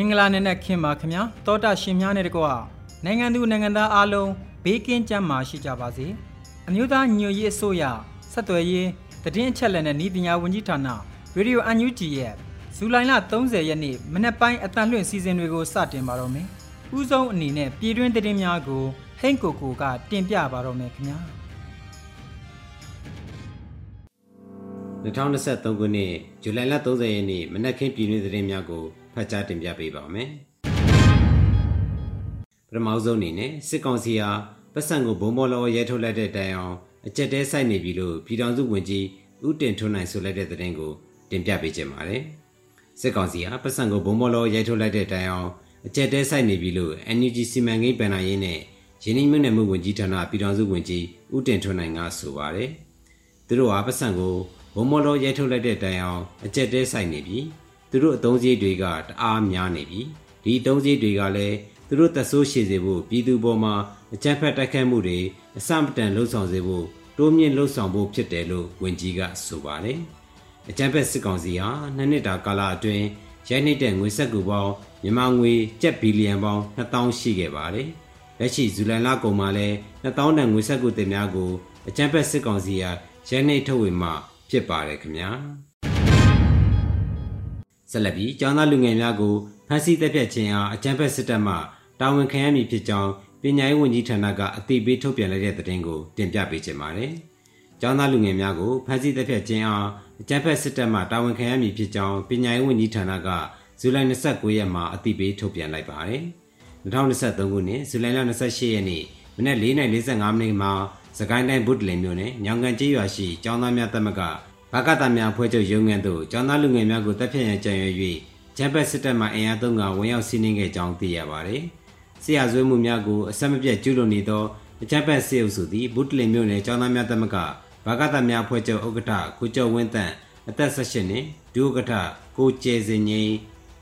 င်္ဂလာနေ့နဲ့ခင်ပါခင်ဗျာတောတာရှင်များနဲ့တကွာနိုင်ငံသူနိုင်ငံသားအားလုံးဘေးကင်းကြမ်းမာရှိကြပါစေအမျိုးသားညွရေးအစိုးရဆက်သွယ်ရေးတည်င်းအချက်လက်နဲ့ဤပညာဝန်ကြီးဌာနရေဒီယိုအန်ယူဂျီရဲ့ဇူလိုင်လ30ရက်နေ့မနေ့ပိုင်းအတန်လွင့်စီစဉ်တွေကိုစတင်ပါတော့မယ်ဥဆုံးအနေနဲ့ပြည်တွင်းသတင်းများကိုဟိန့်ကိုကိုကတင်ပြပါတော့မယ်ခင်ဗျာ2023ခုနှစ်ဇူလိုင်လ30ရက်နေ့မနက်ခင်းပြည်တွင်းသတင်းများကို ဖတ်ကြားတင်ပြပေးပါမယ်။ပထမဆုံးအနေနဲ့စစ်ကောင်စီဟာပတ်စံကိုဘုံဘောလောရဲထုတ်လိုက်တဲ့တိုင်အောင်အကြက်တဲဆိုင်နေပြီလို့ပြည်ထောင်စုဝန်ကြီးဦးတင်ထွန်းနိုင်ဆိုလိုက်တဲ့သတင်းကိုတင်ပြပေးချင်ပါတယ်။စစ်ကောင်စီဟာပတ်စံကိုဘုံဘောလောရဲထုတ်လိုက်တဲ့တိုင်အောင်အကြက်တဲဆိုင်နေပြီလို့ NUG စီမံကိန်းပန်နာရေးနဲ့ရင်းနှီးမြှုပ်နှံမှုဝန်ကြီးဌာနပြည်ထောင်စုဝန်ကြီးဦးတင်ထွန်းနိုင်ကဆိုပါတယ်။သူတို့ဟာပတ်စံကိုဘုံမော်လောရဲထုတ်လိုက်တဲ့တိုင်အောင်အကြက်တဲဆိုင်နေပြီ သူတို့အသုံးစရိတ်တွေကတအားများနေပြီဒီအသုံးစရိတ်တွေကလည်းသူတို့သက်ဆိုးရှည်စေဖို့ပြည်သူပေါ်မှာအကြမ်းဖက်တိုက်ခိုက်မှုတွေအစမတန်လှုံ့ဆော်စေဖို့တိုးမြင့်လှုံ့ဆော်ဖို့ဖြစ်တယ်လို့ဝန်ကြီးကဆိုပါတယ်အကြမ်းဖက်စစ်ကောင်စီဟာနှစ်နှစ်တာကာလအတွင်းရိုက်နှိပ်တဲ့ငွေဆက်ကူပေါင်းမြန်မာငွေကျပ်ဘီလီယံပေါင်း2000ရှိခဲ့ပါတယ်လက်ရှိဇူလိုင်လကုန်မှာလဲ2000တန်ငွေဆက်ကူတင်များကိုအကြမ်းဖက်စစ်ကောင်စီဟာရိုက်နှိပ်ထုတ်ဝေမှဖြစ်ပါတယ်ခင်ဗျာ ဆက်လက်ပြီးကျောင်းသားလူငယ်များကိုဖမ်းဆီးတပ်ဖြတ်ခြင်းအားအကြမ်းဖက်စစ်တပ်မှတာဝန်ခံရမည်ဖြစ်ကြောင်းပညာရေးဝန်ကြီးဌာနကအသိပေးထုတ်ပြန်လိုက်တဲ့သတင်းကိုတင်ပြပေးချင်ပါတယ်။ကျောင်းသားလူငယ်များကိုဖမ်းဆီးတပ်ဖြတ်ခြင်းအားအကြမ်းဖက်စစ်တပ်မှတာဝန်ခံရမည်ဖြစ်ကြောင်းပညာရေးဝန်ကြီးဌာနကဇူလိုင်29ရက်မှာအသိပေးထုတ်ပြန်လိုက်ပါတယ်။2023ခုနှစ်ဇူလိုင်လ28ရက်နေ့မနက်4:45မိနစ်မှာစကိုင်းတိုင်းဘုဒ္ဓလင်မြို့နယ်ညောင်ကန်ကျေးရွာရှိကျောင်းသားများတက်မက ဘာကတာများဖွဲ့ချုပ်ရုံးငန်းသို့ကျောင်းသားလူငယ်များကိုတပ်ဖြတ်ရန်ကြံရွယ်၍ဂျမ်ဘတ်စစ်တပ်မှအင်အားသုံးကဝင်ရောက်စီးနင်းခဲ့ကြောင်းသိရပါသည်။ဆရာဆွေးမှုများကိုအဆက်မပြတ်ကျူးလွန်နေသောအကြမ်းဖက်စစ်အုပ်စုသည်ဘုဒ္ဓလင်မြို့နယ်ကျောင်းသားများတက်မကဘာကတာများဖွဲ့ချုပ်ဥက္ကဋ္ဌကိုကျော်ဝင်းတန့်အသက်18နှစ်ဒုဥက္ကဋ္ဌကိုကျဲစင်ငိမ့်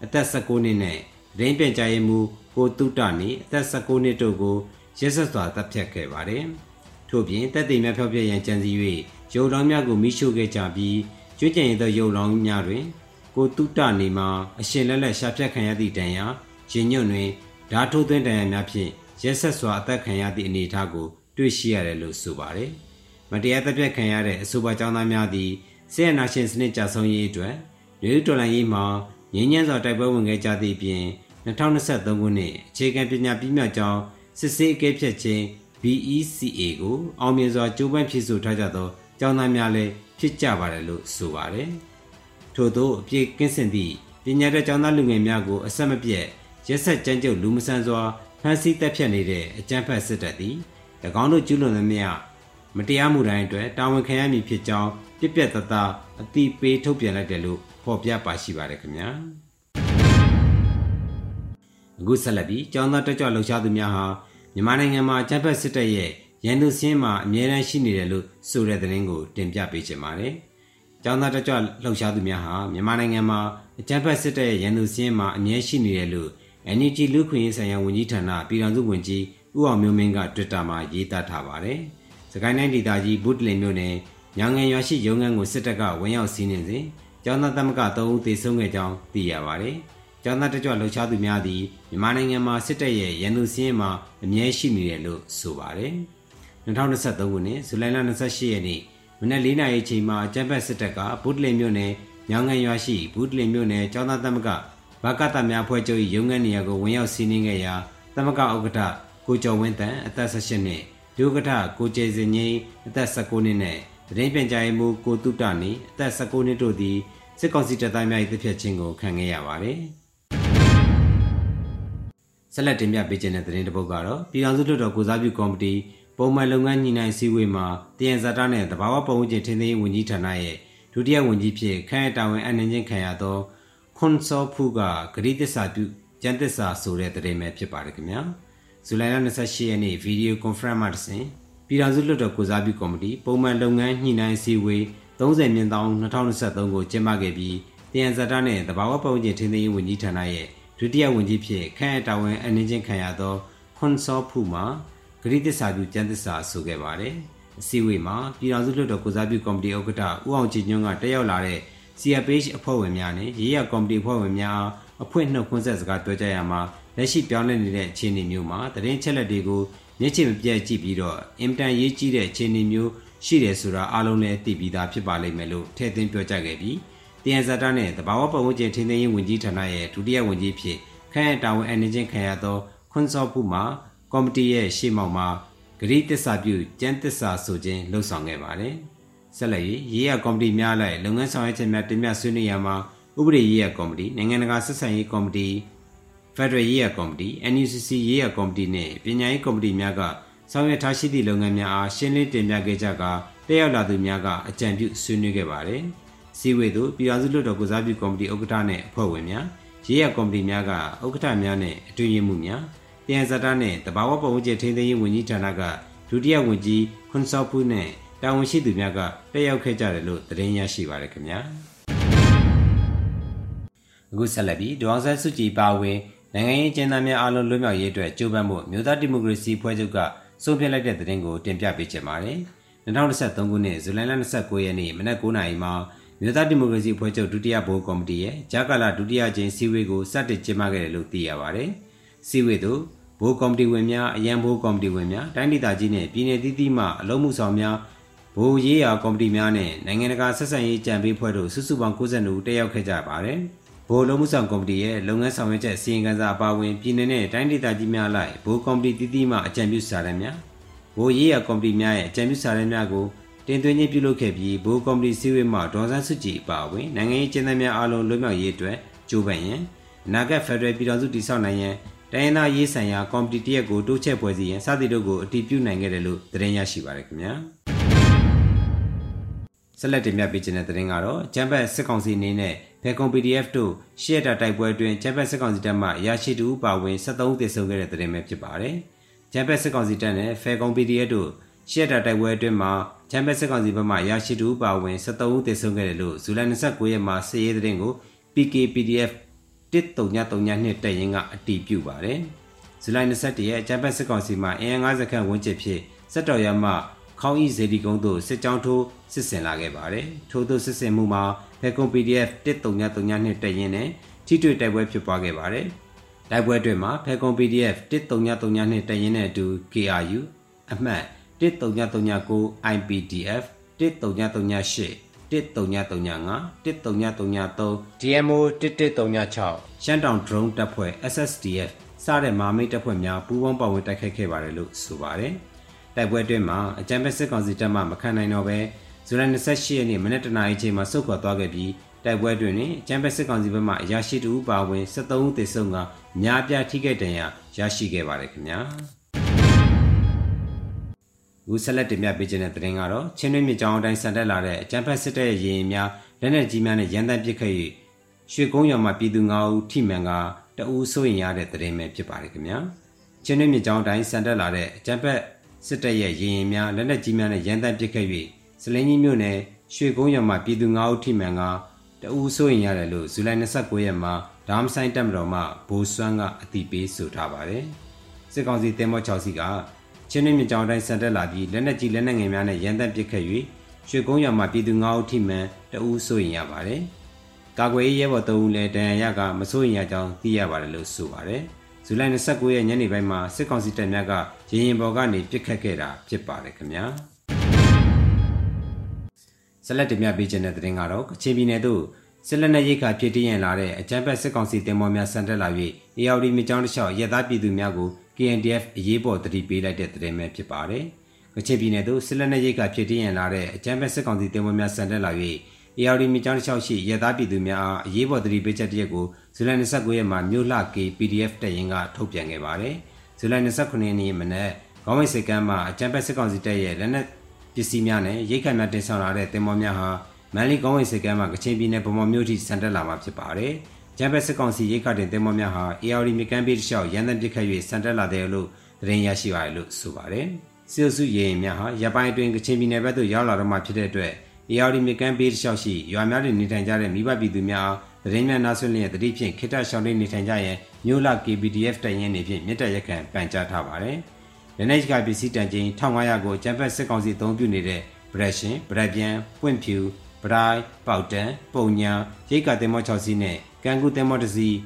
အသက်19နှစ်နဲ့ရင်းပြန်ကြားရေးမှူးကိုတုတနေအသက်19နှစ်တို့ကိုရက်ဆက်စွာတပ်ဖြတ်ခဲ့ပါတယ်။ထို့ပြင်တပ်သိမ်းများဖျောက်ဖျက်ရန်ကြံစည်၍ ရုပ်လောင်းများကိုမိရှို့ခဲ့ကြပြီးကျွေးကြံရသောရုပ်လောင်းများတွင် ကိုတုတနေမှာအရှင်လက်လက်ရှာဖြတ်ခံရသည့်တန်ရာရင်ညွန့်တွင်ဓာထိုးသွင်းတန်ရာများဖြင့်ရက်ဆက်စွာအသက်ခံရသည့်အနေအထားကိုတွေ့ရှိရတယ်လို့ဆိုပါတယ်။မတရားတပ်ဖြတ်ခံရတဲ့အဆိုပါကျောင်းသားများသည်ဆေးရနာရှင်စနစ်ကြဆုံးရေးအတွက်လူ့တော်လှန်ရေးမှာငြင်းညံ့စွာတိုက်ပွဲဝင်ခဲ့ကြသည့်အပြင်2023ခုနှစ်အခြေခံပညာပြည်မြောက်ကျောင်းစစ်ဆေးအကဲဖြတ်ခြင်း BECA ကိုအောင်မြင်စွာကြိုးပမ်းဖြည့်ဆို့ထားကြသော ကျောင်းသားများလည်းဖြစ်ကြပါတယ်လို့ဆိုပါတယ်။ထို့သောအပြည့်ကင်းစင်သည့်ပညာတတ်ကျောင်းသားလူငယ်များကိုအဆက်မပြတ်ရက်ဆက်ကြမ်းကြုတ်လူမဆန်စွာဖမ်းဆီးတပ်ဖြတ်နေတဲ့အကြမ်းဖက်စစ်တပ်သည်၎င်းတို့ကျူးလွန်သမျှမတရားမှုတိုင်းအတွက်တာဝန်ခံရမည်ဖြစ်ကြောင်းပြက်ပြက်တသားအတိပေးထုတ်ပြန်လိုက်တယ်လို့ဖော်ပြပါရှိပါတယ်ခင်ဗျာအခုဆက်လက်ပြီးကျောင်းသားတက်ကြွလှုပ်ရှားသူများဟာမြန်မာနိုင်ငံမှာအကြမ်းဖက်စစ်တပ်ရဲ့ ရန်သူစင်းမှာအမြဲတမ်းရှိနေတယ်လို့ဆိုတဲ့သတင်းကိုတင်ပြပေးချင်ပါတယ်။ကျောင်းသားတကြွလှုပ်ရှားသူများဟာမြန်မာနိုင်ငံမှာအကြမ်းဖက်စစ်တပ်ရဲ့ရန်သူစင်းမှာအမြဲရှိနေတယ်လို့ NUG လူခွင့်ရေးဆိုင်ရာဝန်ကြီးဌာနပြည်ထောင်စုဝန်ကြီးဦးအောင်မျိုးမင်းက Twitter မှာရေးသားထားပါတယ်။စကိုင်းတိုင်းဒေသကြီးဘုဒ္ဓလင်မြို့နယ်ညောင်ငယ်ရွာရှိရုံးခန်းကိုစစ်တပ်ကဝင်ရောက်စီးနင်းစဉ်ကျောင်းသားသမဂ္ဂ3ဦးသေဆုံးခဲ့ကြောင်းသိရပါတယ်။ကျောင်းသားတကြွလှုပ်ရှားသူများသည်မြန်မာနိုင်ငံမှာစစ်တပ်ရဲ့ရန်သူစင်းမှာအမြဲရှိနေတယ်လို့ဆိုပါတယ်။ 2023ခုနှစ်ဇူလိုင်လ28ရက်နေ့မနက်၄နာရီချိန်မှာကျန်းဖက်စစ်တပ်ကဗုဒ္ဓလင်မြို့နယ်ညောင်ငံရွာရှိဗုဒ္ဓလင်မြို့နယ်ကျောင်းသားသမဂ္ဂဘာကတများဖွဲ့ချုပ်၏ရုံးခန်းနေရာကိုဝင်ရောက်စီးနင်းခဲ့ရာသမဂ္ဂဥက္ကဋ္ဌကိုကျော်ဝင်းတန်အသက်18နှစ်ဒုက္ကဋ္ဌကိုကျေစင်ငိမ့်အသက်19နှစ်နဲ့တရင်ပြန်ကြားရေးမှူးကိုတုတနေအသက်19နှစ်တို့သည်စစ်ကောင်စီတပ်သားများ၏တပ်ဖြတ်ခြင်းကိုခံခဲ့ရပါတယ်။ဆက်လက်တင်ပြပေးခြင်းတဲ့သတင်းတစ်ပုဒ်ကတော့ပြည်ထောင်စုလွှတ်တော်ကိုစားပြုကော်မတီ ပုံမှန်လုပ်ငန်းညှိနှိုင်းစည်းဝေးမှာတယံဇာတာနဲ့တဘာဝပုံဝင်ချင်းထင်းသိမ်းဝန်ကြီးဌာနရဲ့ဒုတိယဝန်ကြီးဖြစ်ခန့်အပ်တာဝန်အနှင်းချင်းခံရသောခွန်စောဖူကဂရိတစ္ဆာပြုကျန်းသစ္စာဆိုတဲ့သတင်းပဲဖြစ်ပါတယ်ခင်ဗျာဇူလိုင်လ28ရက်နေ့ဗီဒီယိုကွန်ဖရင့်မှာတဆင်ပြည်ထောင်စုလွှတ်တော်ကိုစားပြုကော်မတီပုံမှန်လုပ်ငန်းညှိနှိုင်းစည်းဝေး30မြင်းတောင်2023ကိုကျင်းပခဲ့ပြီးတယံဇာတာနဲ့တဘာဝပုံဝင်ချင်းထင်းသိမ်းဝန်ကြီးဌာနရဲ့ဒုတိယဝန်ကြီးဖြစ်ခန့်အပ်တာဝန်အနှင်းချင်းခံရသောခွန်စောဖူမှာ ဂရိတစ္ဆာပြုကျန်းသစ္စာဆိုခဲ့ပါတယ်။အစည်းအဝေးမှာပြည်ထောင်စုလွှတ်တော်ကိုစားပြုကော်မတီဥက္ကဋ္ဌဦးအောင်ကြည်ညွန့်ကတက်ရောက်လာတဲ့ CFH အဖွဲ့ဝင်များနဲ့ရေးရကော်မတီအဖွဲ့ဝင်များအဖွဲ့နှုတ်ခွန်းဆက်စကားပြောကြရမှာလက်ရှိပြောင်းလဲနေတဲ့အခြေအနေမျိုးမှာတရင်ချက်လက်တွေကိုမျက်ခြေမပြတ်ကြည့်ပြီးတော့အင်တန်ရေးကြီးတဲ့အခြေအနေမျိုးရှိတယ်ဆိုတာအားလုံးလည်းသိပြီးသားဖြစ်ပါလိမ့်မယ်လို့ထည့်သွင်းပြောကြားခဲ့ပြီးတရားစတာနဲ့တဘာဝပတ်ဝန်းကျင်ထင်းသိမ်းရေးဝန်ကြီးဌာနရဲ့ဒုတိယဝန်ကြီးဖြစ်ခန့်အတာဝန်အနေချင်းခံရသောခွန်စောဖူမှာ ကော်မတီရဲ့ရှေ့မှောက်မှာဂရိတစ္ဆာပြုကျန်းတစ္ဆာဆိုခြင်းလှုပ်ဆောင်ခဲ့ပါတယ်။ဆက်လက်ရေးရေးရကော်မတီများလိုက်လုပ်ငန်းဆောင်ရွက်ချက်များတင်ပြဆွေးနွေးရမှာဥပဒေရေးရကော်မတီနိုင်ငံတကာဆက်ဆံရေးကော်မတီ Federal ရေးရကော်မတီ NUCC ရေးရကော်မတီနဲ့ပညာရေးကော်မတီများကဆောင်ရွက်ထားရှိသည့်လုပ်ငန်းများအားရှင်းလင်းတင်ပြခဲ့ကြကာတက်ရောက်လာသူများကအကြံပြုဆွေးနွေးခဲ့ပါတယ်။စီဝေသို့ပြည်ထောင်စုလွှတ်တော်ကိုစားပြုကော်မတီဥက္ကဋ္ဌနဲ့အဖွဲ့ဝင်များရေးရကော်မတီများကဥက္ကဋ္ဌများနဲ့အတွင်းရေးမှူးများ ပြန်ဇာတာနဲ့တဘာဝပတ်ဝန်းကျင်ထိန်းသိမ်းရေးဝန်ကြီးဌာနကဒုတိယဝန်ကြီးခွန်စောဖူးနဲ့တာဝန်ရှိသူများကတက်ရောက်ခဲ့ကြတယ်လို့သတင်းရရှိပါရခင်ဗျာအခုဆက်လက်ပြီးဒေါအောင်ဆန်းစုကြည်ပါဝင်နိုင်ငံရေးကျင်းသားများအားလုံးလွတ်မြောက်ရေးအတွက်ကြိုးပမ်းမှုမြို့သားဒီမိုကရေစီဖွဲ့ချုပ်ကဆုံးဖြတ်လိုက်တဲ့သတင်းကိုတင်ပြပေးချင်ပါတယ်2023ခုနှစ်ဇူလိုင်လ29ရက်နေ့မနက်9:00နာရီမှာမြို့သားဒီမိုကရေစီဖွဲ့ချုပ်ဒုတိယဘိုးကော်မတီရဲ့ဂျာကာလာဒုတိယကျင်းစည်းဝေးကိုစတင်ကျင်းပခဲ့တယ်လို့သိရပါတယ်။စည်းဝေးသို့ ဘိုးကော်မတီဝင်များအရန်ဘိုးကော်မတီဝင်များတိုင်းဒေသကြီးနဲ့ပြည်내သီးသီးမှအလုံးမှုဆောင်များဘိုးရေးရာကော်မတီများနဲ့နိုင်ငံတကာဆက်ဆံရေးကြံပေးဖွဲ့တို့စုစုပေါင်း92ဦးတက်ရောက်ခဲ့ကြပါတယ်။ဘိုးလုံးမှုဆောင်ကော်မတီရဲ့လုပ်ငန်းဆောင်ရွက်ချက်စီရင်ခံစာအပါအဝင်ပြည်내နဲ့တိုင်းဒေသကြီးများလိုက်ဘိုးကော်မတီသီးသီးမှအကြံပြုစာတမ်းများဘိုးရေးရာကော်မတီများရဲ့အကြံပြုစာတမ်းများကိုတင်သွင်းခြင်းပြုလုပ်ခဲ့ပြီးဘိုးကော်မတီစည်းဝေးမှာဒေါ်စန်းစုကြည်အပါအဝင်နိုင်ငံရေးကျင်းသားများအားလုံးလွတ်မြောက်ရေးအတွက်ကြိုးပမ်းရန်အနာဂတ်ဖက်ဒရယ်ပြည်ထောင်စုတည်ဆောက်နိုင်ရန် တိုင်းရင်းသားရေးဆိုင်ရာကော်မတီတရက်ကိုတိုးချဲ့ဖွဲ့စည်းရန်စသည့်တို့ကိုအတည်ပြုနိုင်ခဲ့တယ်လို့သတင်းရရှိပါရခင်ဗျာဆက်လက်တင်ပြပေးခြင်းတဲ့သတင်းကတော့ဂျမ်ဘတ်စစ်ကောင်စီအနေနဲ့ဖေကွန် PDF တို့ရှေ့တာတိုက်ပွဲအတွင်းဂျမ်ဘတ်စစ်ကောင်စီတပ်မှရရှိသူပါဝင်73ဦးသေဆုံးခဲ့တဲ့သတင်းပဲဖြစ်ပါတယ်ဂျမ်ဘတ်စစ်ကောင်စီတပ်နဲ့ဖေကွန် PDF တို့ရှေ့တာတိုက်ပွဲအတွင်းမှာချမ်ပီယံစစ်ကောင်စီဘက်မှရရှိသူပါဝင်73ဦးသေဆုံးခဲ့တယ်လို့ဇူလိုင်29ရက်မှာစစ်ရေးသတင်းကို PKPDF 1332နှစ်တပ်ရင်းကအတည်ပြုပါတယ်။ဇူလိုင်21ရက်ချမ်ပီယံစစ်ကောင်စီမှအင်အား50ခန့်ဝန်းကျင်ဖြင့်စက်တော်ရမှခေါင်းဤဇေဒီကုန်းသို့စစ်ကြောင်းထိုးစစ်ဆင်လာခဲ့ပါတယ်။ထို့သောစစ်ဆင်မှုမှာဖေကွန် PDF 1332နှစ်တပ်ရင်းနဲ့ထိတွေ့တိုက်ပွဲဖြစ်ပွားခဲ့ပါတယ်။တိုက်ပွဲတွင်မှာဖေကွန် PDF 1332နှစ်တပ်ရင်းနဲ့အတူ KRU အမှတ်13339 IPDF 13338 13335 13333 DMO 11336ရှမ်းတောင် drone တပ်ဖွဲ့ SSDF စတဲ့မာမိတ်တပ်ဖွဲ့များပူးပေါင်းပါဝင်တိုက်ခိုက်ခဲ့ပါတယ်လို့ဆိုပါတယ်။တိုက်ပွဲအတွင်းမှာအကြမ်းဖက်စစ်ကောင်စီတပ်မှမခံနိုင်တော့ပဲဇူလိုင်28ရက်နေ့မနက်တနာရီချိန်မှာစုခွာသွားခဲ့ပြီးတိုက်ပွဲတွင်အကြမ်းဖက်စစ်ကောင်စီဘက်မှအရာရှိတူပါဝင်73ဦးသေဆုံးကများပြားထိခိုက်ဒဏ်ရာရရှိခဲ့ပါတယ်ခင်ဗျာ။ အခုဆက်လက်တင်ပြပေးခြင်းတဲ့သတင်းကတော့ချင်းတွင်းမြစ်ကြောင်းအတိုင်းဆန်တက်လာတဲ့အကြမ်းဖက်စစ်တပ်ရဲ့ရင်များလက်နက်ကြီးများနဲ့ရန်တမ်းပစ်ခတ်၍ရွှေကုန်းရွာမှာပြည်သူ9ဦးထိမှန်ကတအူးစိုးရင်ရတဲ့သတင်းပဲဖြစ်ပါတယ်ခင်ဗျာချင်းတွင်းမြစ်ကြောင်းအတိုင်းဆန်တက်လာတဲ့အကြမ်းဖက်စစ်တပ်ရဲ့ရင်ရင်များလက်နက်ကြီးများနဲ့ရန်တမ်းပစ်ခတ်၍စလင်းကြီးမြို့နယ်ရွှေကုန်းရွာမှာပြည်သူ9ဦးထိမှန်ကတအူးစိုးရင်ရတယ်လို့ဇူလိုင်29ရက်မှာဒါမ်ဆိုင်တက်မတော်မှဘိုးစွမ်းကအတိပေးဆိုထားပါတယ်စစ်ကောင်စီတင်မော6စီက ချင်းနှင်းမြကြောင်တိုင်းဆန်တက်လာပြီးလက်နက်ကြီးလက်နက်ငယ်များနဲ့ရန်တပ်ပစ်ခတ်၍ရွှေကုန်းရွာမှာပြည်သူ9ဦးထိမှန်တအူးဆိုရင်ရပါတယ်။ကာကွယ်ရေးရဲဘော်3ဦးလည်းဒဏ်ရာရကမဆိုရင်ရကြောင်းသိရပါတယ်လို့ဆိုပါတယ်။ဇူလိုင်29ရက်ညနေပိုင်းမှာစစ်ကောင်စီတပ်များကရင်ရင်ပေါ်ကနေပစ်ခတ်ခဲ့တာဖြစ်ပါတယ်ခင်ဗျာဆက်လက်တင်ပြပေးခြင်းတဲ့သတင်းကတော့ကချင်ပြည်နယ်သို့စစ်လက်နက်ရိတ်ခါဖြစ်တည်ရင်လာတဲ့အကြမ်းဖက်စစ်ကောင်စီတင်မောများဆန်တက်လာ၍အေယာဝတီမြကြောင်းတစ်လျှောက်ရဲသားပြည်သူများကို KNDF အရေးပေါ်တတိပေးလိုက်တဲ့သတင်းပဲဖြစ်ပါတယ်။ကချင်ပြည်နယ်သို့စစ်လက်နက်ရိတ်ခါဖြစ်တည်ရင်လာတဲ့အကြမ်းဖက်စစ်ကောင်စီတင်မောများဆန်တက်လာ၍အေယာဝတီမြကြောင်းတစ်လျှောက်ရှိရဲသားပြည်သူများအားအရေးပေါ်တတိပေးချက်တရက်ကိုဇူလိုင်29ရက်မှာမြို့လှ K PDF တရင်ကထုတ်ပြန်ခဲ့ပါတယ်။ဇူလိုင်29ရက်နေ့မနက်ခေါင်းဝိတ်စစ်ကမ်းမှာအကြမ်းဖက်စစ်ကောင်စီတပ်ရဲ့လက်နက်ပစ္စည်းများနဲ့ရိတ်ခတ်များတင်ဆောင်လာတဲ့တင်မောများဟာမန်လီကောင်းဝိတ်စစ်ကမ်းမှာကချင်ပြည်နယ်ဗမာမြို့ထိဆန်တက်လာမှာဖြစ်ပါတယ်။ ကျန်းဖက်စစ်ကောင်စီရိတ်ခတ်တဲ့တင်မောများဟာ ARD မြကန်ပေးတစ်လျှောက်ရန်တမ်းပစ်ခတ်၍ဆန်တက်လာတယ်လို့သတင်းရရှိပါတယ်လို့ဆိုပါတယ်။စစ်စုရေရင်များဟာရပိုင်းအတွင်းကချင်ပြည်နယ်ဘက်သို့ရောက်လာတော့မှဖြစ်တဲ့အတွက် ARD မြကန်ပေးတစ်လျှောက်ရှိရွာများတွင်နေထိုင်ကြတဲ့မိဘပြည်သူများသတင်းများနားဆွင့်လျက်တတိဖြင့်ခိတရှောင်းနေနေထိုင်ကြရင်မြို့လ KPDF တရင်နေဖြင့်မြစ်တရက်ခံပန်ကြားထားပါတယ်။လက်နက်ကပစ္စည်းတန်ချိန်1500ကိုကျန်းဖက်စစ်ကောင်စီအုံပြုနေတဲ့ဗရက်ရှင်ဗရက်ပြန်ပွင့်ဖြူပရိုင်ပေါတန်ပုံညာရိတ်ကတင်မော6စီးနဲ့ ကန်ကူတင်မော1စီး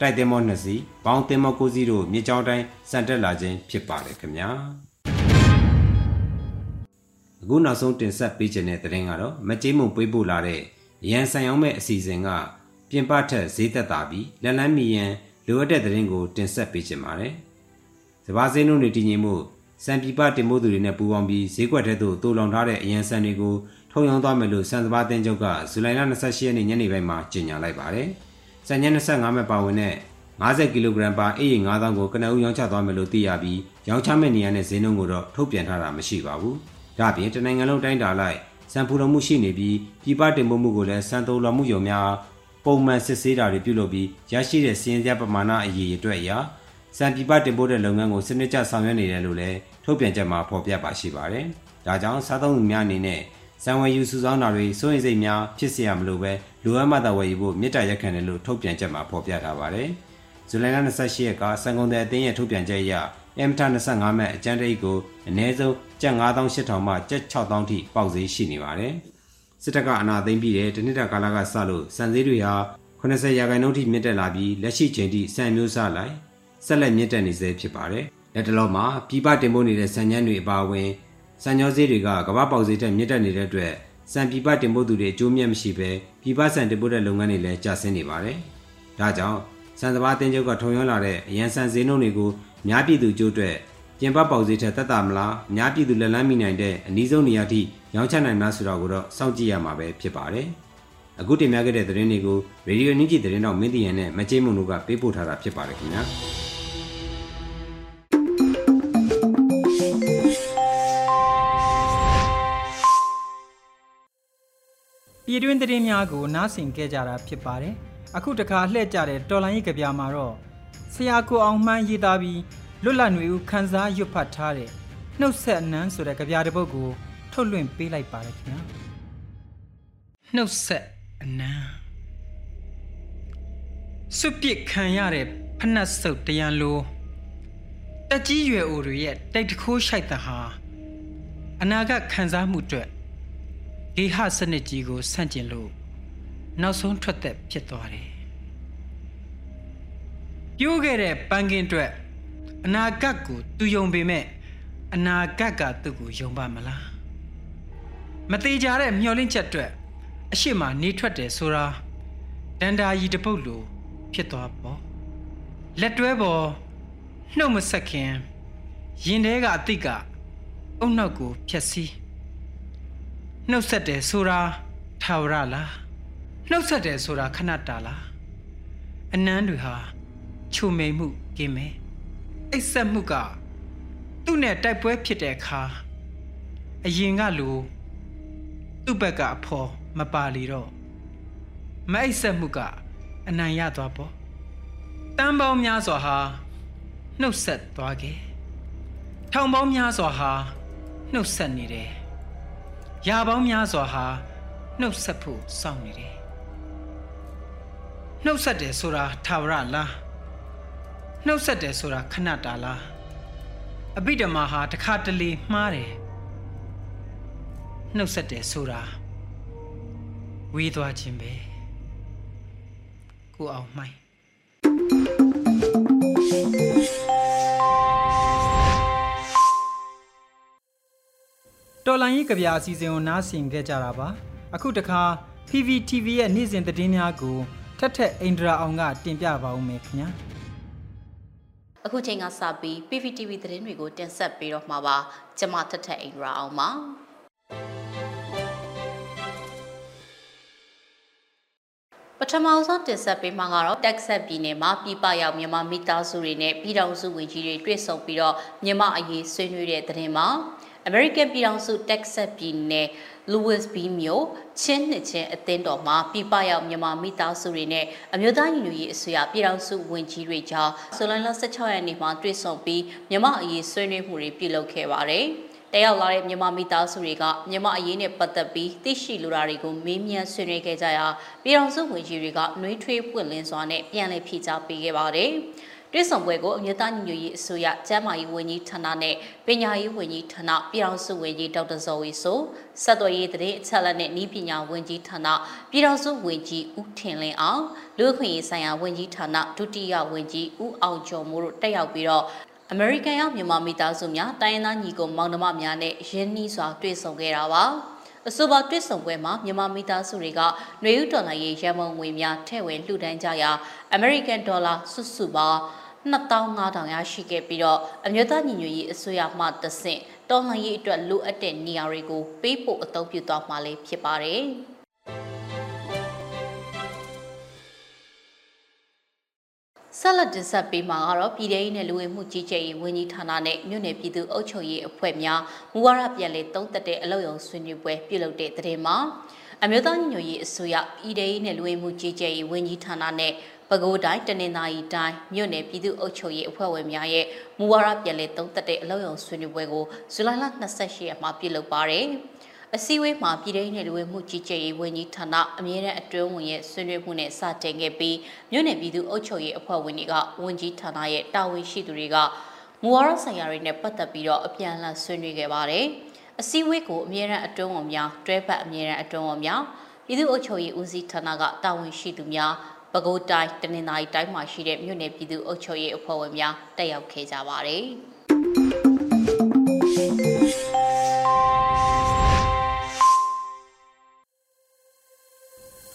တိုက်တင်မော2စီးဘောင်းတင်မော9စီးတို့မြေကြောင်းတိုင်းစံတက်လာခြင်းဖြစ်ပါတယ်ခင်ဗျာအခုနောက်ဆုံးတင်ဆက်ပေးခြင်းတဲ့သတင်းကတော့မကြေးမုံပေးပို့လာတဲ့ရန်ဆိုင်အောင်မဲ့အစီအစဉ်ကပြင်ပထက်ဈေးသက်သာပြီးလက်လန်းမီရန်လိုအပ်တဲ့သတင်းကိုတင်ဆက်ပေးခြင်းပါတယ်စဘာစင်းတို့နေတည်ငြိမ်မှုစံပြပတင်မိုးသူတွေနဲ့ပူးပေါင်းပြီးဈေးကွက်ထဲသို့တိုးလောင်ထားတဲ့အရန်ဆန်တွေကို ထုံရောင်းသွားမယ်လို့စံစဘာတင်ချုပ်ကဇူလိုင်လ28ရက်နေ့ညနေပိုင်းမှာကြေညာလိုက်ပါတယ်။စံည25မဲ့ပါဝင်တဲ့50ကီလိုဂရမ်ပါအေးရီ9000ကိုကနအူးရောင်းချသွားမယ်လို့သိရပြီးရောင်းချမဲ့နေရာနဲ့ဈေးနှုန်းကိုတော့ထုတ်ပြန်ထားတာမရှိပါဘူး။ဒါ့အပြင်တနိုင်ငံလုံးတိုင်းတာလိုက်စံဖူလုံမှုရှိနေပြီးပြည်ပတင်ပို့မှုကိုလည်းစံတိုးလော်မှုယုံများပုံမှန်စစ်ဆေးတာတွေပြုလုပ်ပြီးရရှိတဲ့စီးရင်စပမာဏအရေးအတွက်အရာစံပြည်ပတင်ပို့တဲ့လုပ်ငန်းကိုစနစ်ကျဆောင်ရွက်နေတယ်လို့လည်းထုတ်ပြန်ချက်မှာဖော်ပြပါရှိပါတယ်။ဒါကြောင့်စားသုံးသူများအနေနဲ့ စံဝယ်ယူစုဆောင်းတာတွေစိုးရိမ်စိတ်များဖြစ်เสียမလို့ပဲလိုအပ်မှသာဝယ်ယူဖို့မြစ်တာရက်ခံတယ်လို့ထုတ်ပြန်ချက်မှာဖော်ပြထားပါတယ်။ဇူလိုင်လ28ရက်ကစံကုန်တဲ့အသင်းရဲ့ထုတ်ပြန်ချက်အရအမ်တာ25မဲ့အကျန်းတိတ်ကိုအနည်းဆုံးကျပ်9800မှကျပ်6000ထိပေါက်ဈေးရှိနေပါတယ်။စစ်တပ်ကအနာသိမ့်ပြီးတဲ့တနစ်တာကာလကစလို့စံဈေးတွေဟာ80ရာခိုင်နှုန်းထိမြင့်တက်လာပြီးလက်ရှိချိန်ထိစံမျိုးစားလိုက်ဆက်လက်မြင့်တက်နေစေဖြစ်ပါတယ်။လက်တလုံးမှာပြည်ပတင်ပို့နေတဲ့စံညမ်းတွေအပါအဝင် စံညောဈေးတွေကကမ္ဘာပေါက်ဈေးထက်မြင့်တက်နေတဲ့အတွက်စံပြည်ပတင်ပို့သူတွေအကျိုးမြတ်မရှိဘဲပြည်ပစံတင်ပို့တဲ့လုပ်ငန်းတွေလည်းကျဆင်းနေပါတယ်။ဒါကြောင့်စံစဘာတင်ချုပ်ကထုံရွန်းလာတဲ့အရန်စံဈေးနှုန်းတွေကိုများပြည်သူကြိုးအတွက်ပြင်ပပေါက်ဈေးထက်တက်တာမလားအများပြည်သူလက်လန်းမိနိုင်တဲ့အနည်းဆုံးနေရာထိရောင်းချနိုင်မှာဆိုတာကိုတော့စောင့်ကြည့်ရမှာပဲဖြစ်ပါတယ်။အခုတင်ပြခဲ့တဲ့သတင်းတွေကိုရေဒီယိုနည်းကြည့်သတင်းတော့မင်းတီရန်နဲ့မချိမုံတို့ကပေးပို့ထားတာဖြစ်ပါတယ်ခင်ဗျာ။ ပြည်တွင်းသတင်းများကိုနားဆင်ကြကြတာဖြစ်ပါတယ်။အခုတခါလှည့်ကြတဲ့တော်လိုင်းရေးကြပြမှာတော့ဆရာကိုအောင်မှန်းရေးသားပြီးလွတ်လပ်နေဦးခန်းစားရွတ်ဖတ်ထားတဲ့နှုတ်ဆက်အနန်းဆိုတဲ့ကြပြတစ်ပုဒ်ကိုထုတ်လွှင့်ပေးလိုက်ပါတယ်ခင်ဗျာ။နှုတ်ဆက်အနန်းစွပစ်ခံရတဲ့ဖနှက်ဆုပ်တရံလိုတက်ကြီးရွယ်အိုတွေရဲ့တိတ်တခိုးရှိုက်တာဟာအနာဂတ်ခံစားမှုအတွက် ဂေဟစနစ်ကြီးကိုဆန့်ကျင်လို့နောက်ဆုံးထွက်သက်ဖြစ်သွားတယ်။ပြိုးခဲ့တဲ့ပန်းကင်းအတွက်အနာဂတ်ကိုသူယုံပေမဲ့အနာဂတ်ကသူ့ကိုယုံပါမလား။မသေးကြတဲ့မျောလင့်ချက်အတွက်အရှိမနေထွက်တယ်ဆိုတာဒန္တာကြီးတပုတ်လိုဖြစ်သွားပေါ့။လက်တွဲပေါ်နှုတ်မဆက်ခင်ရင်ထဲကအတိတ်ကအုံနောက်ကိုဖြက်စီး နှုတ်ဆက်တယ်ဆိုတာထာဝရလားနှုတ်ဆက်တယ်ဆိုတာခဏတာလားအနန်းတွေဟာချုံမိန်မှုကင်းမယ်အိတ်ဆက်မှုကသူ့နဲ့တိုက်ပွဲဖြစ်တဲ့အခါအရင်ကလိုသူ့ဘက်ကအဖော်မပါလီတော့မအိတ်ဆက်မှုကအနိုင်ရသွားပေါ့တန်ပေါင်းများစွာဟာနှုတ်ဆက်သွားခဲ့ထောင်ပေါင်းများစွာဟာနှုတ်ဆက်နေတယ် ရာပေါင်းများစွာဟာနှုတ်ဆက်ဖို့စောင့်နေတယ်နှုတ်ဆက်တယ်ဆိုတာထာဝရလားနှုတ်ဆက်တယ်ဆိုတာခဏတာလားအဘိဓမ္မာဟာတခါတလေမှားတယ်နှုတ်ဆက်တယ်ဆိုတာဝေးသွားခြင်းပဲကိုအောင်မိုင်း တော်လိုင်းရေးကြပြအစီအစဉ်ကိုနားဆင်ခဲ့ကြတာပါအခုတခါ PVTV ရဲ့နေ့စဉ်သတင်းများကိုထက်ထက်အိန္ဒရာအောင်ကတင်ပြပါဦးမယ်ခင်ဗျာအခုချိန်ကစပြီး PVTV သတင်းတွေကိုတင်ဆက်ပေးတော့မှာပါကျွန်မထက်ထက်အိန္ဒရာအောင်ပါပထမဆုံးတင်ဆက်ပေးမှာကတော့တက်ဆက်ပြည်နယ်မှာပြည်ပရောက်မြန်မာမိသားစုတွေနဲ့ပြည်ထောင်စုဝန်ကြီးတွေတွေ့ဆုံပြီးတော့မြန်မာအရေးဆွေးနွေးတဲ့သတင်း မှာ American ပြည်ထောင်စု Texas ပြည်နယ် Louisville မြို့ချင်းနှစ်ချင်းအသင်းတော်မှာပြပရောက်မြန်မာမိသားစုတွေနဲ့အမျိုးသားညီညွတ်ရေးအစိုးရပြည်ထောင်စုဝန်ကြီးတွေကြားဇူလိုင်လ16ရက်နေ့မှာတွေ့ဆုံပြီးမြန်မာအရေးဆွေးနွေးမှုတွေပြုလုပ်ခဲ့ပါတယ်။တက်ရောက်လာတဲ့မြန်မာမိသားစုတွေကမြန်မာအရေးနဲ့ပတ်သက်ပြီးသိရှိလိုတာတွေကိုမေးမြန်းဆွေးနွေးခဲ့ကြရာပြည်ထောင်စုဝန်ကြီးတွေကနှွေးထွေးပွင့်လင်းစွာနဲ့ပြန်လည်ဖြေကြားပေးခဲ့ပါတယ်။ တွဲဆောင်ပွဲကိုအမျိုးသားညီညွတ်ရေးအစိုးရကျန်းမာရေးဝန်ကြီးဌာနနဲ့ပညာရေးဝန်ကြီးဌာနပြည်ထောင်စုဝန်ကြီးဒေါက်တာဇော်ဝေဆိုဆက်သွယ်ရေးတရေအချက်အလက်နဲ့ဤပညာဝန်ကြီးဌာနပြည်ထောင်စုဝန်ကြီးဦးထင်လင်းအောင်လူ့အခွင့်အရေးဆိုင်ရာဝန်ကြီးဌာနဒုတိယဝန်ကြီးဦးအောင်ကျော်မိုးတို့တက်ရောက်ပြီးတော့အမေရိကန်ရောက်မြန်မာမိသားစုများတိုင်းရင်းသားညီကိုမောင်နှမများနဲ့ရင်းနှီးစွာတွေ့ဆုံခဲ့တာပါအဆိုပါတွေ့ဆုံပွဲမှာမြန်မာမိသားစုတွေကຫນွေဥဒေါ်လာရေးရန်ပုံငွေများထည့်ဝင်လှူဒန်းကြရာအမေရိကန်ဒေါ်လာစုစုပေါင်း 2500ရရှိခဲ့ပြီးတော့အမျိုးသားညီညွတ်ရေးအစိုးရမှတဆင့်တော်လှန်ရေးအတွက်လိုအပ်တဲ့နေရာတွေကိုပေးဖို့အသုံးပြုသွားမှာလည်းဖြစ်ပါတယ်။ဆက်လက်တင်ဆက်ပေးမှာကတော့ပြည်ထောင်စုနဲ့လူဝင်မှုကြီးကြပ်ရေးဝန်ကြီးဌာနနဲ့မြို့နယ်ပြည်သူ့အုပ်ချုပ်ရေးအဖွဲ့များမူဝါဒပြန်လည်သုံးသပ်တဲ့အလုပ်ရုံဆွေးနွေးပွဲပြုလုပ်တဲ့တဲ့တင်မှာအမျိုးသားညီညွတ်ရေးအစိုးရပြည်ထောင်စုနဲ့လူဝင်မှုကြီးကြပ်ရေးဝန်ကြီးဌာနနဲ့ ပဲခူးတိုင်းတနင်္သာရီတိုင်းမြို့နယ်ပြည်သူ့အုပ်ချုပ်ရေးအဖွဲ့ဝင်များရဲ့မူဝါဒပြန်လည်သုံးသပ်တဲ့အလုပ်ရုံဆွေးနွေးပွဲကိုဇူလိုင်လ28ရက်မှာပြုလုပ်ပါတယ်။အစည်းအဝေးမှာပြည်ထောင်နယ်လူဝင်မှုကြီးကြပ်ရေးဝန်ကြီးဌာနအမြဲတမ်းအတွင်းဝင်ရဲ့ဆွေးနွေးမှုနဲ့စတင်ခဲ့ပြီးမြို့နယ်ပြည်သူ့အုပ်ချုပ်ရေးအဖွဲ့ဝင်တွေကဝန်ကြီးဌာနရဲ့တာဝန်ရှိသူတွေကမူဝါဒဆိုင်ရာတွေနဲ့ပတ်သက်ပြီးတော့အပြန်အလှန်ဆွေးနွေးခဲ့ပါတယ်။အစည်းအဝေးကိုအမြဲတမ်းအတွင်းဝင်များတွဲဖက်အမြဲတမ်းအတွင်းဝင်များပြည်သူ့အုပ်ချုပ်ရေးဦးစီးဌာနကတာဝန်ရှိသူများ ပဲခူးတိုင်းတနင်္သာရီတိုင်းမှာရှိတဲ့မြို့နယ်ပြည်သူ့အုပ်ချုပ်ရေးအဖွဲ့ဝင်များတက်ရောက်ခဲ့ကြပါတယ်။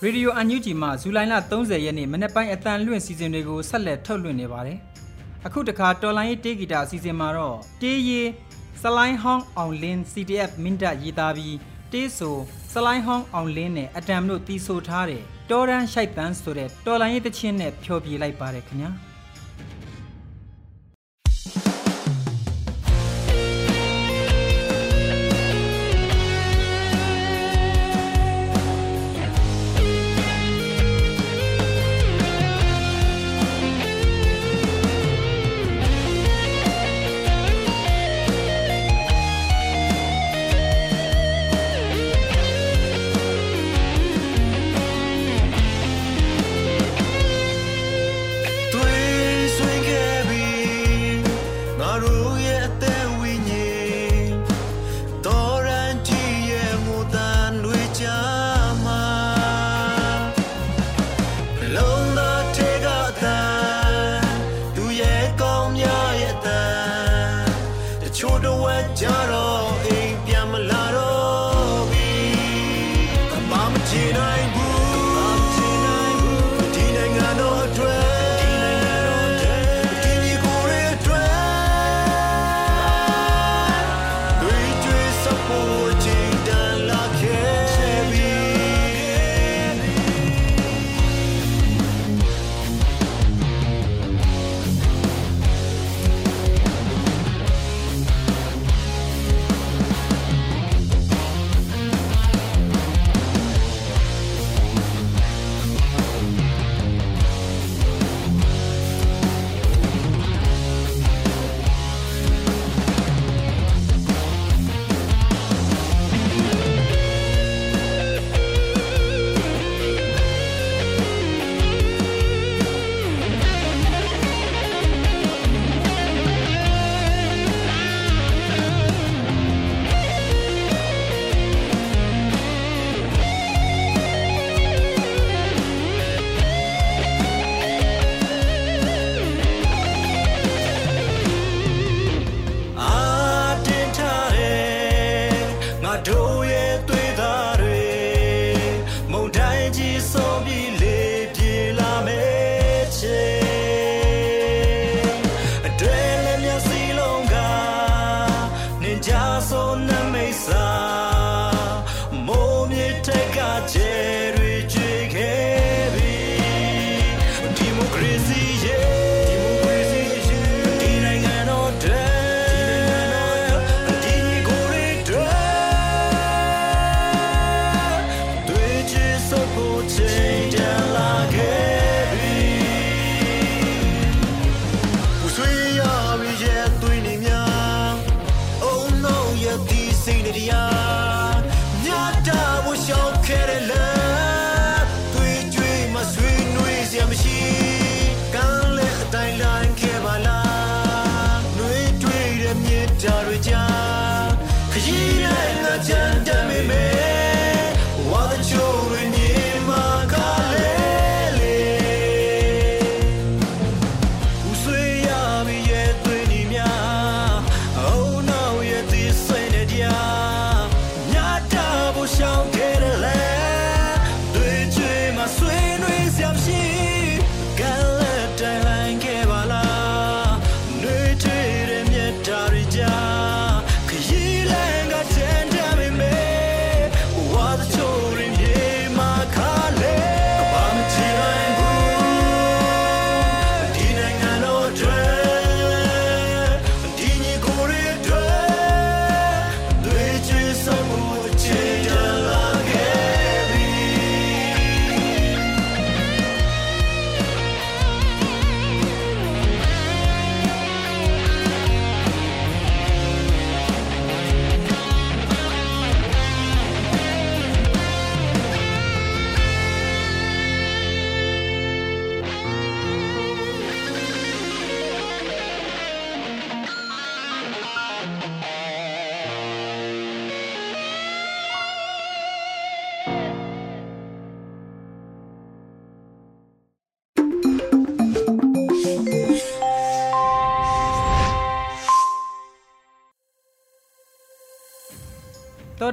ရေဒီယိုအန်ယူဂျီမှဇူလိုင်လ30ရက်နေ့မနေ့ပိုင်းအတန်လွင့်စီစဉ်တွေကိုဆက်လက်ထုတ်လွှင့်နေပါတယ်။အခုတခါတော်လိုင်းရေးတေးဂီတာအစီအစဉ်မှာတော့တေးရီစလိုင်းဟောင်းအောင်လင်း CTF မင်းတပ်ရေးသားပြီးတေးဆိုစလိုင်းဟောင်းအောင်လင်းနဲ့အတမ်တို့တီးဆိုထားတဲ့ တော်ရန်ရှိုက်တန်းဆိုတဲ့တော်လိုင်းရေးတချင်းနဲ့ဖြောပြလိုက်ပါတယ်ခင်ဗျာ။ imagine I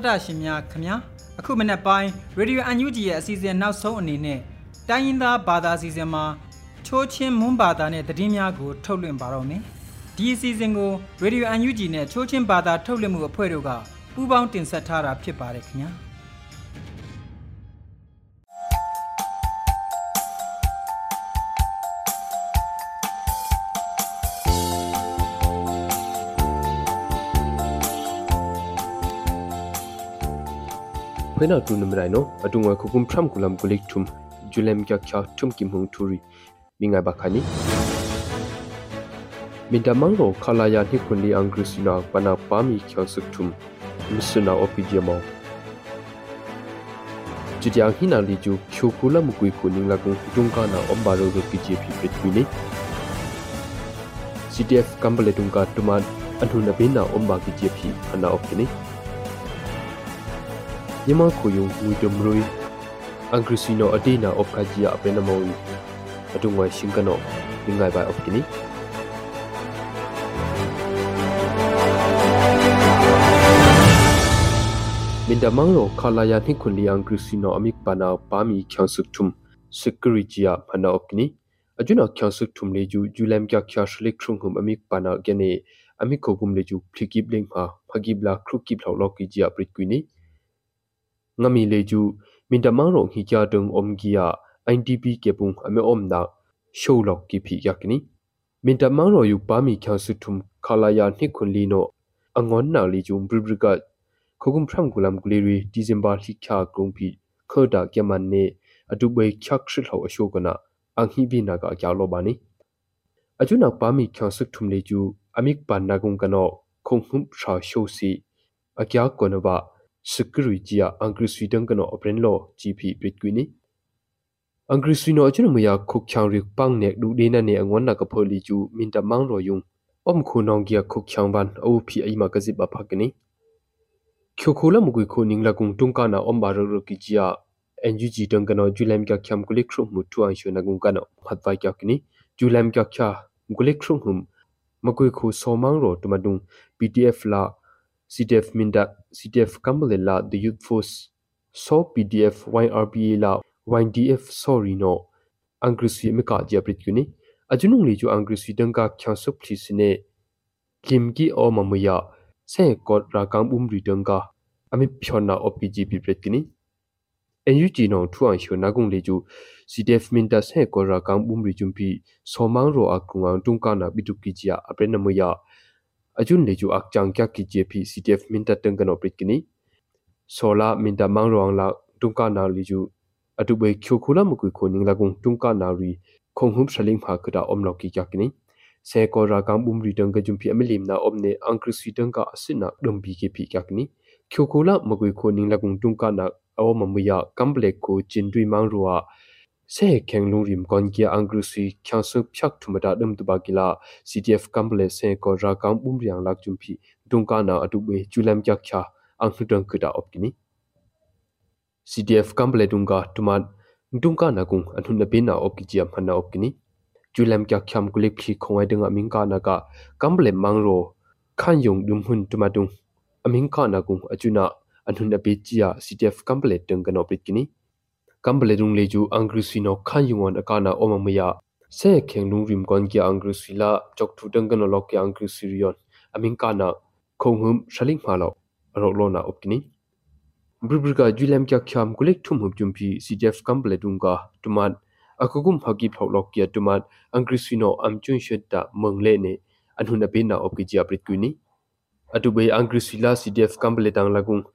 တောတာရှင်များခမညာအခုမနေ့ပိုင်း Radio UNG ရဲ့အစီအစဉ်နောက်ဆုံးအနေနဲ့တိုင်းရင်းသားဘာသာအစီအစဉ်မှာချိုးချင်းမွန်းဘာသာနဲ့သတင်းများကိုထုတ်လွှင့်ပါတော့မယ်ဒီအစီအစဉ်ကို Radio UNG နဲ့ချိုးချင်းဘာသာထုတ်လွှင့်မှုအဖွဲ့တို့ကပူးပေါင်းတင်ဆက်ထားတာဖြစ်ပါတယ်ခင်ဗျာ ဖွေးနာတူနမရိုင်နိုအတုငွယ်ခုကုမ်ဖရမ်ကူလမ်ကူလိကထုမ်ဂျူလမ်ကျချာထုမ်ကိမုံထူရီမိငါဘခါနီမင်တမန်ရောခလာယာနိခွန်လီအင်္ဂရိစီနာပနာပါမီချောဆုထုမ်မစ္စနာအိုပီဂျီမောဂျီတျာဟိနာလီကျူချိုကူလမ်ကွီခုနင်းလာကုံဒုံကာနာအမ်ဘာရိုဒိုပီဂျီပီပစ်ကွီနီ CTF ကမ်ဘလေဒုံကာတူမန်အထူနဘိနာအမ်ဘာကီဂျီပီခနာအော့ကီနီည မခုယုံဝီဒမရွိအင်္ဂရိစီနိုအတေနာအော့ခါဂျီယာအပနမောအတုငွယ်ရှင်ကနောငငိုင်ဘိုင်အော့ကီနီမင်ဒမန်ရောခလာယာနိခွန်လီအင်္ဂရိစီနိုအမိကပနာပါမီချောင်းဆုထုမ်စကရီဂျီယာဖနာအော့ကီနီအဂျုနာချောင်းဆုထုမ်လေဂျူဂျူလမ်ကျချာရှလိခရုံဟုံအမိကပနာဂနေအမိခိုကုမ်လေဂျူဖလီကိဘလ င်းဟာဖဂိဘလာခရုကိဘလောက်လောက်ကီဂျီယာပရစ်ကွီနီငမီလေကျူမင်တမန်ရောဟီကြတုံအုံဂီယာ INTP ကေပုန်အမေအုံနာရှိုလောက်ကိဖိယကနီမင်တမန်ရောယူပါမီချောဆုထုမ်ခလာယာနိခွန်လီနိုအငွန်နာလီကျုံဘရဘရကခုကုမ်ဖရမ်ဂူလမ်ဂလီရီဒီဇင်ဘာလိခါဂုံပီခေဒါကမန်နေအတူဘေချက်ရှစ်ဟောအရှိုကနာအန်ဟီဘီနာကကြောက်လောပါနီအကျွနာပါမီချောဆုထုမ်လေကျူအမိကပန်နာဂုံကနောခုံဟုမ်ရှာရှိုစီအကျာကောနဘာ security chia angri sweden kano opren lo gp britquini angri swino achun muya khuk chang rik pang nek du de na ne angon na ka pholi chu minta mang ro yung om khu nong gia khuk chang ban au phi ai ma ka zip ba phakni khyo khola mu gui khu ning la kung tung ka na om ba ro ro ki chia NGG tang kano julam kya khyam kulik khrum mu tu an shu na gung kano phat vai kya kini julam kya kya kulik khrum hum magui khu somang ro tumadung pdf la CTF Minda CTF Kambale la the Youth Force so PDF YRPA la YDF sorry no Angriswi meka japrit kuni ajunung li ju Angriswi dangka khyasup thisine kimki o mamuya se kot ra kang bum ri dangka ami phona OPG pipret kini NUG no thuang hyo nagung leju CDF minta se ko ra kang bum ri jumpi somang ro akungang tungka na bituki jia apre na muya ajun leju akchang kya ki JP CDF minta tengkan oprit kini sola minta mang ro ang la tungka na leju atu bai khyo khula mu ku khoning la gung tungka na ri khong hum shaling pha kda omlo ki kya kini se ko ra kang bum ri teng ka jumpi amelim na omne angkri si teng ka asina dum bi ke phi kya kini khyo khula mu ku khoning la gung tungka na aw mamuya kamble ko chindui mang ro se kheng lung rim kon kia angru si khyang su phyak thumata dum tu ba kila ctf kamble se ko ra kang bum riang lak chumpi tungka na atu be chulam kya kya ang hlutang kuda opkini CDF kamble dunga tuman dungka na kung anhun na bina op kijiam hana op kini julam kya khyam kulik khi khongai dunga mingka na ka kamble mangro khan yung dum hun tumadung amingka na kung achuna anhun na bechia CDF kamble dunga no pit kini kamble dung leju angrisino khan yungon akana omamaya se kheng lung rim kon kya angrisila chok thu dunga no lok kya angrisirion amingka na khonghum shaling phalo ro lo na op kini bribriga julam kya khyam kulek thum hum jumpi cdf kamble dunga tuman akugum phagi phlok kya tuman angrisino amchun shetta mangle ne anhuna bena opkijia pritkuni atube angrisila cdf kamble dang lagung kamble khwa krung tungka nagung leju angrisi dangka thumki bata dum dba ke asuna opkiji phi cdf kamble dangkan leju prina opkini မြန်မာခုအင်္ဂရိစီနိုငွေတမ်ရီဖူနာကီတမတ်အပြမ်နာအုံလောက်ခါဂျီယာမြန်မာခုငွေခီတန်ကနောခုကုမ်ဖရမ်ကူလမ်ဂူလိက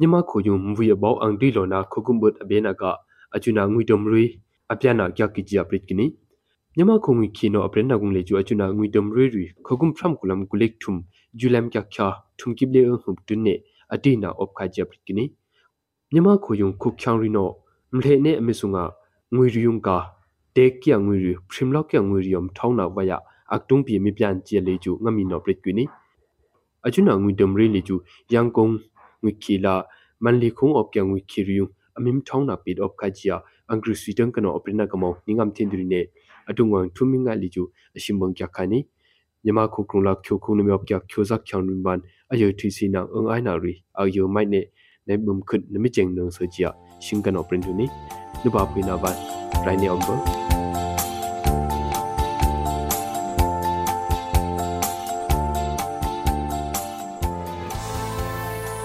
မြန်မာခုယုံမဝီအဘောအန်ဒီလောနာခုကုမ်ဘတ်အဘေနာကအချူနာငွေတမ်ရီအပြနာကကီဂျီအပရစ်ကီနီမြန်မာခုငွေခီနိုအပရနာကုံလေကျူအချူနာငွေတမ်ရီရီခုကုမ်ဖရမ်ကူလမ်ဂူလိကထုမ်ဂျူလမ်ကခ ्या ထုမ်ကိဘလေအဟုတွနေအတိနာအော့ခါဂျပ်ကီနီမြန်မာခိုယုံခုချောင်းရီနောမလေနေအမေဆုငါငွေရီယုံကာတေကီယငွေရီဖရင်လောက်ကငွေရီယုံထောင်းနာဝယအကတုံးပြေမပြန်ချေလေကျူငမီနောပရစ်ကွီနီအချွနာငွေဒမ်ရီလေကျူယန်ကုံ ငွေခီလာမန်လီခုံအော့ပြငွေခီရီယူအမင်ထောင်းနာပိဒအော့ခါဂျီယာအင်္ဂရိစီတန်ကနောအပရနာကမောနင်းငမ်တင်ဒရီနေအတုငဝန်ထုမင်းငါလီကျူအရှင်ဘုံကြခါနီညမခုကရုံလာချိုခုနမြော့ကြချိုဇက်ချောင်းရင်ဘန်အယုထီစီနာအင်အိုင်နာရီအယုမိုက်နေနေဘုံခွတ်နမိကျင်းနုံဆဂျီယာရှင်ကနောပရင်ဒူနီနဘပိနာဘန်ရိုင်းနေအောင်ဘော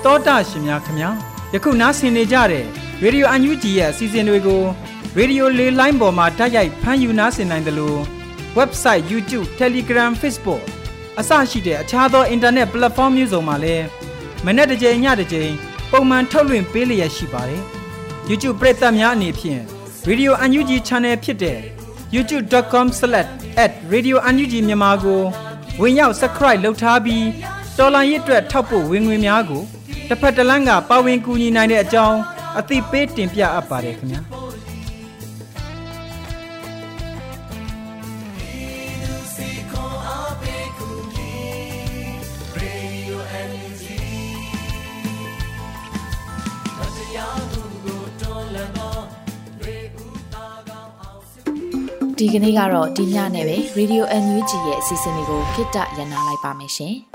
တောတာရှင်များခင်ဗျာယခုနားဆင်နေကြတဲ့ရေဒီယိုအန်ယူဂျီရဲ့အစီအစဉ်တွေကိုရေဒီယိုလေးလိုင်းပေါ်မှာတိုက်ရိုက်ဖမ်းယူနားဆင်နိုင်တယ်လို့ website YouTube Telegram Facebook အစရှိတဲ့အခြားသော internet platform မျိုးစုံမှာလည်းမနေ့တစ်ကြိမ်ညတစ်ကြိမ်ပုံမှန်ထုတ်လွှင့်ပေးလျက်ရှိပါတယ်။ YouTube ပရိသတ်များအနေဖြင့် Radio UNG Channel ဖြစ်တဲ့ youtube.com/radiounug မြန်မာကိုဝင်ရောက် subscribe လုပ်ထားပြီးတော်လိုင်းရစ်အတွက်ထောက်ပို့ဝင်ငွေများကို တစ်ဖက်တစ်လမ်းကပါဝင်ကူညီနိုင်တဲ့အကြောင်းအသိပေးတင်ပြအပ်ပါတယ်ခင်ဗျာ။။ဒီကနေ့ကတော့ဒီညနဲ့ပဲ Radio NUG ရဲ့အစီအစဉ်လေးကိုခਿੱတရနာလိုက်ပါမယ်ရှင်။